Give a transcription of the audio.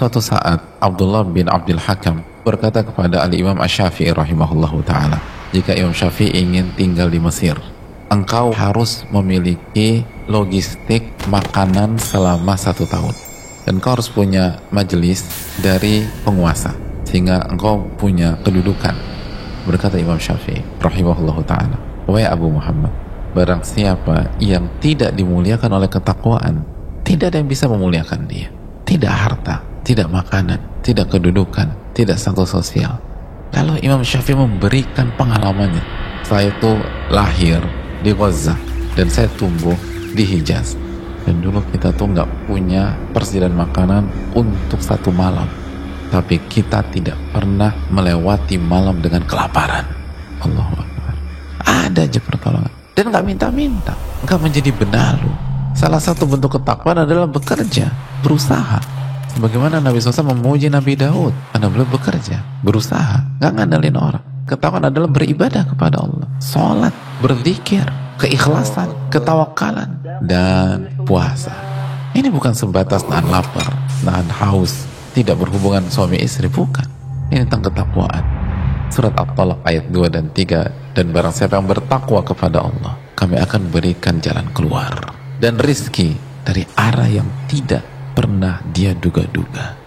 Suatu saat Abdullah bin Abdul Hakam berkata kepada Al-Imam Ash-Syafi'i rahimahullahu ta'ala jika Imam Syafi'i ingin tinggal di Mesir engkau harus memiliki logistik makanan selama satu tahun. Dan engkau harus punya majelis dari penguasa sehingga engkau punya kedudukan berkata Imam Syafi'i rahimahullahu ta'ala. Wahai Abu Muhammad barang siapa yang tidak dimuliakan oleh ketakwaan tidak ada yang bisa memuliakan dia. Tidak harta tidak makanan, tidak kedudukan, tidak status sosial. Lalu Imam Syafi'i memberikan pengalamannya. Saya itu lahir di Gaza dan saya tumbuh di Hijaz. Dan dulu kita tuh nggak punya persediaan makanan untuk satu malam. Tapi kita tidak pernah melewati malam dengan kelaparan. Allah Akbar. Ada aja pertolongan. Dan nggak minta-minta. Nggak menjadi benalu. Salah satu bentuk ketakwaan adalah bekerja, berusaha Bagaimana Nabi SAW memuji Nabi Daud? Karena beliau bekerja, berusaha, nggak ngandelin orang. Ketahuan adalah beribadah kepada Allah. Sholat, berzikir, keikhlasan, ketawakalan, dan puasa. Ini bukan sebatas nahan lapar, nahan haus, tidak berhubungan suami istri, bukan. Ini tentang ketakwaan. Surat At-Talaq ayat 2 dan 3 dan barang siapa yang bertakwa kepada Allah, kami akan berikan jalan keluar dan rizki dari arah yang tidak pernah dia duga-duga.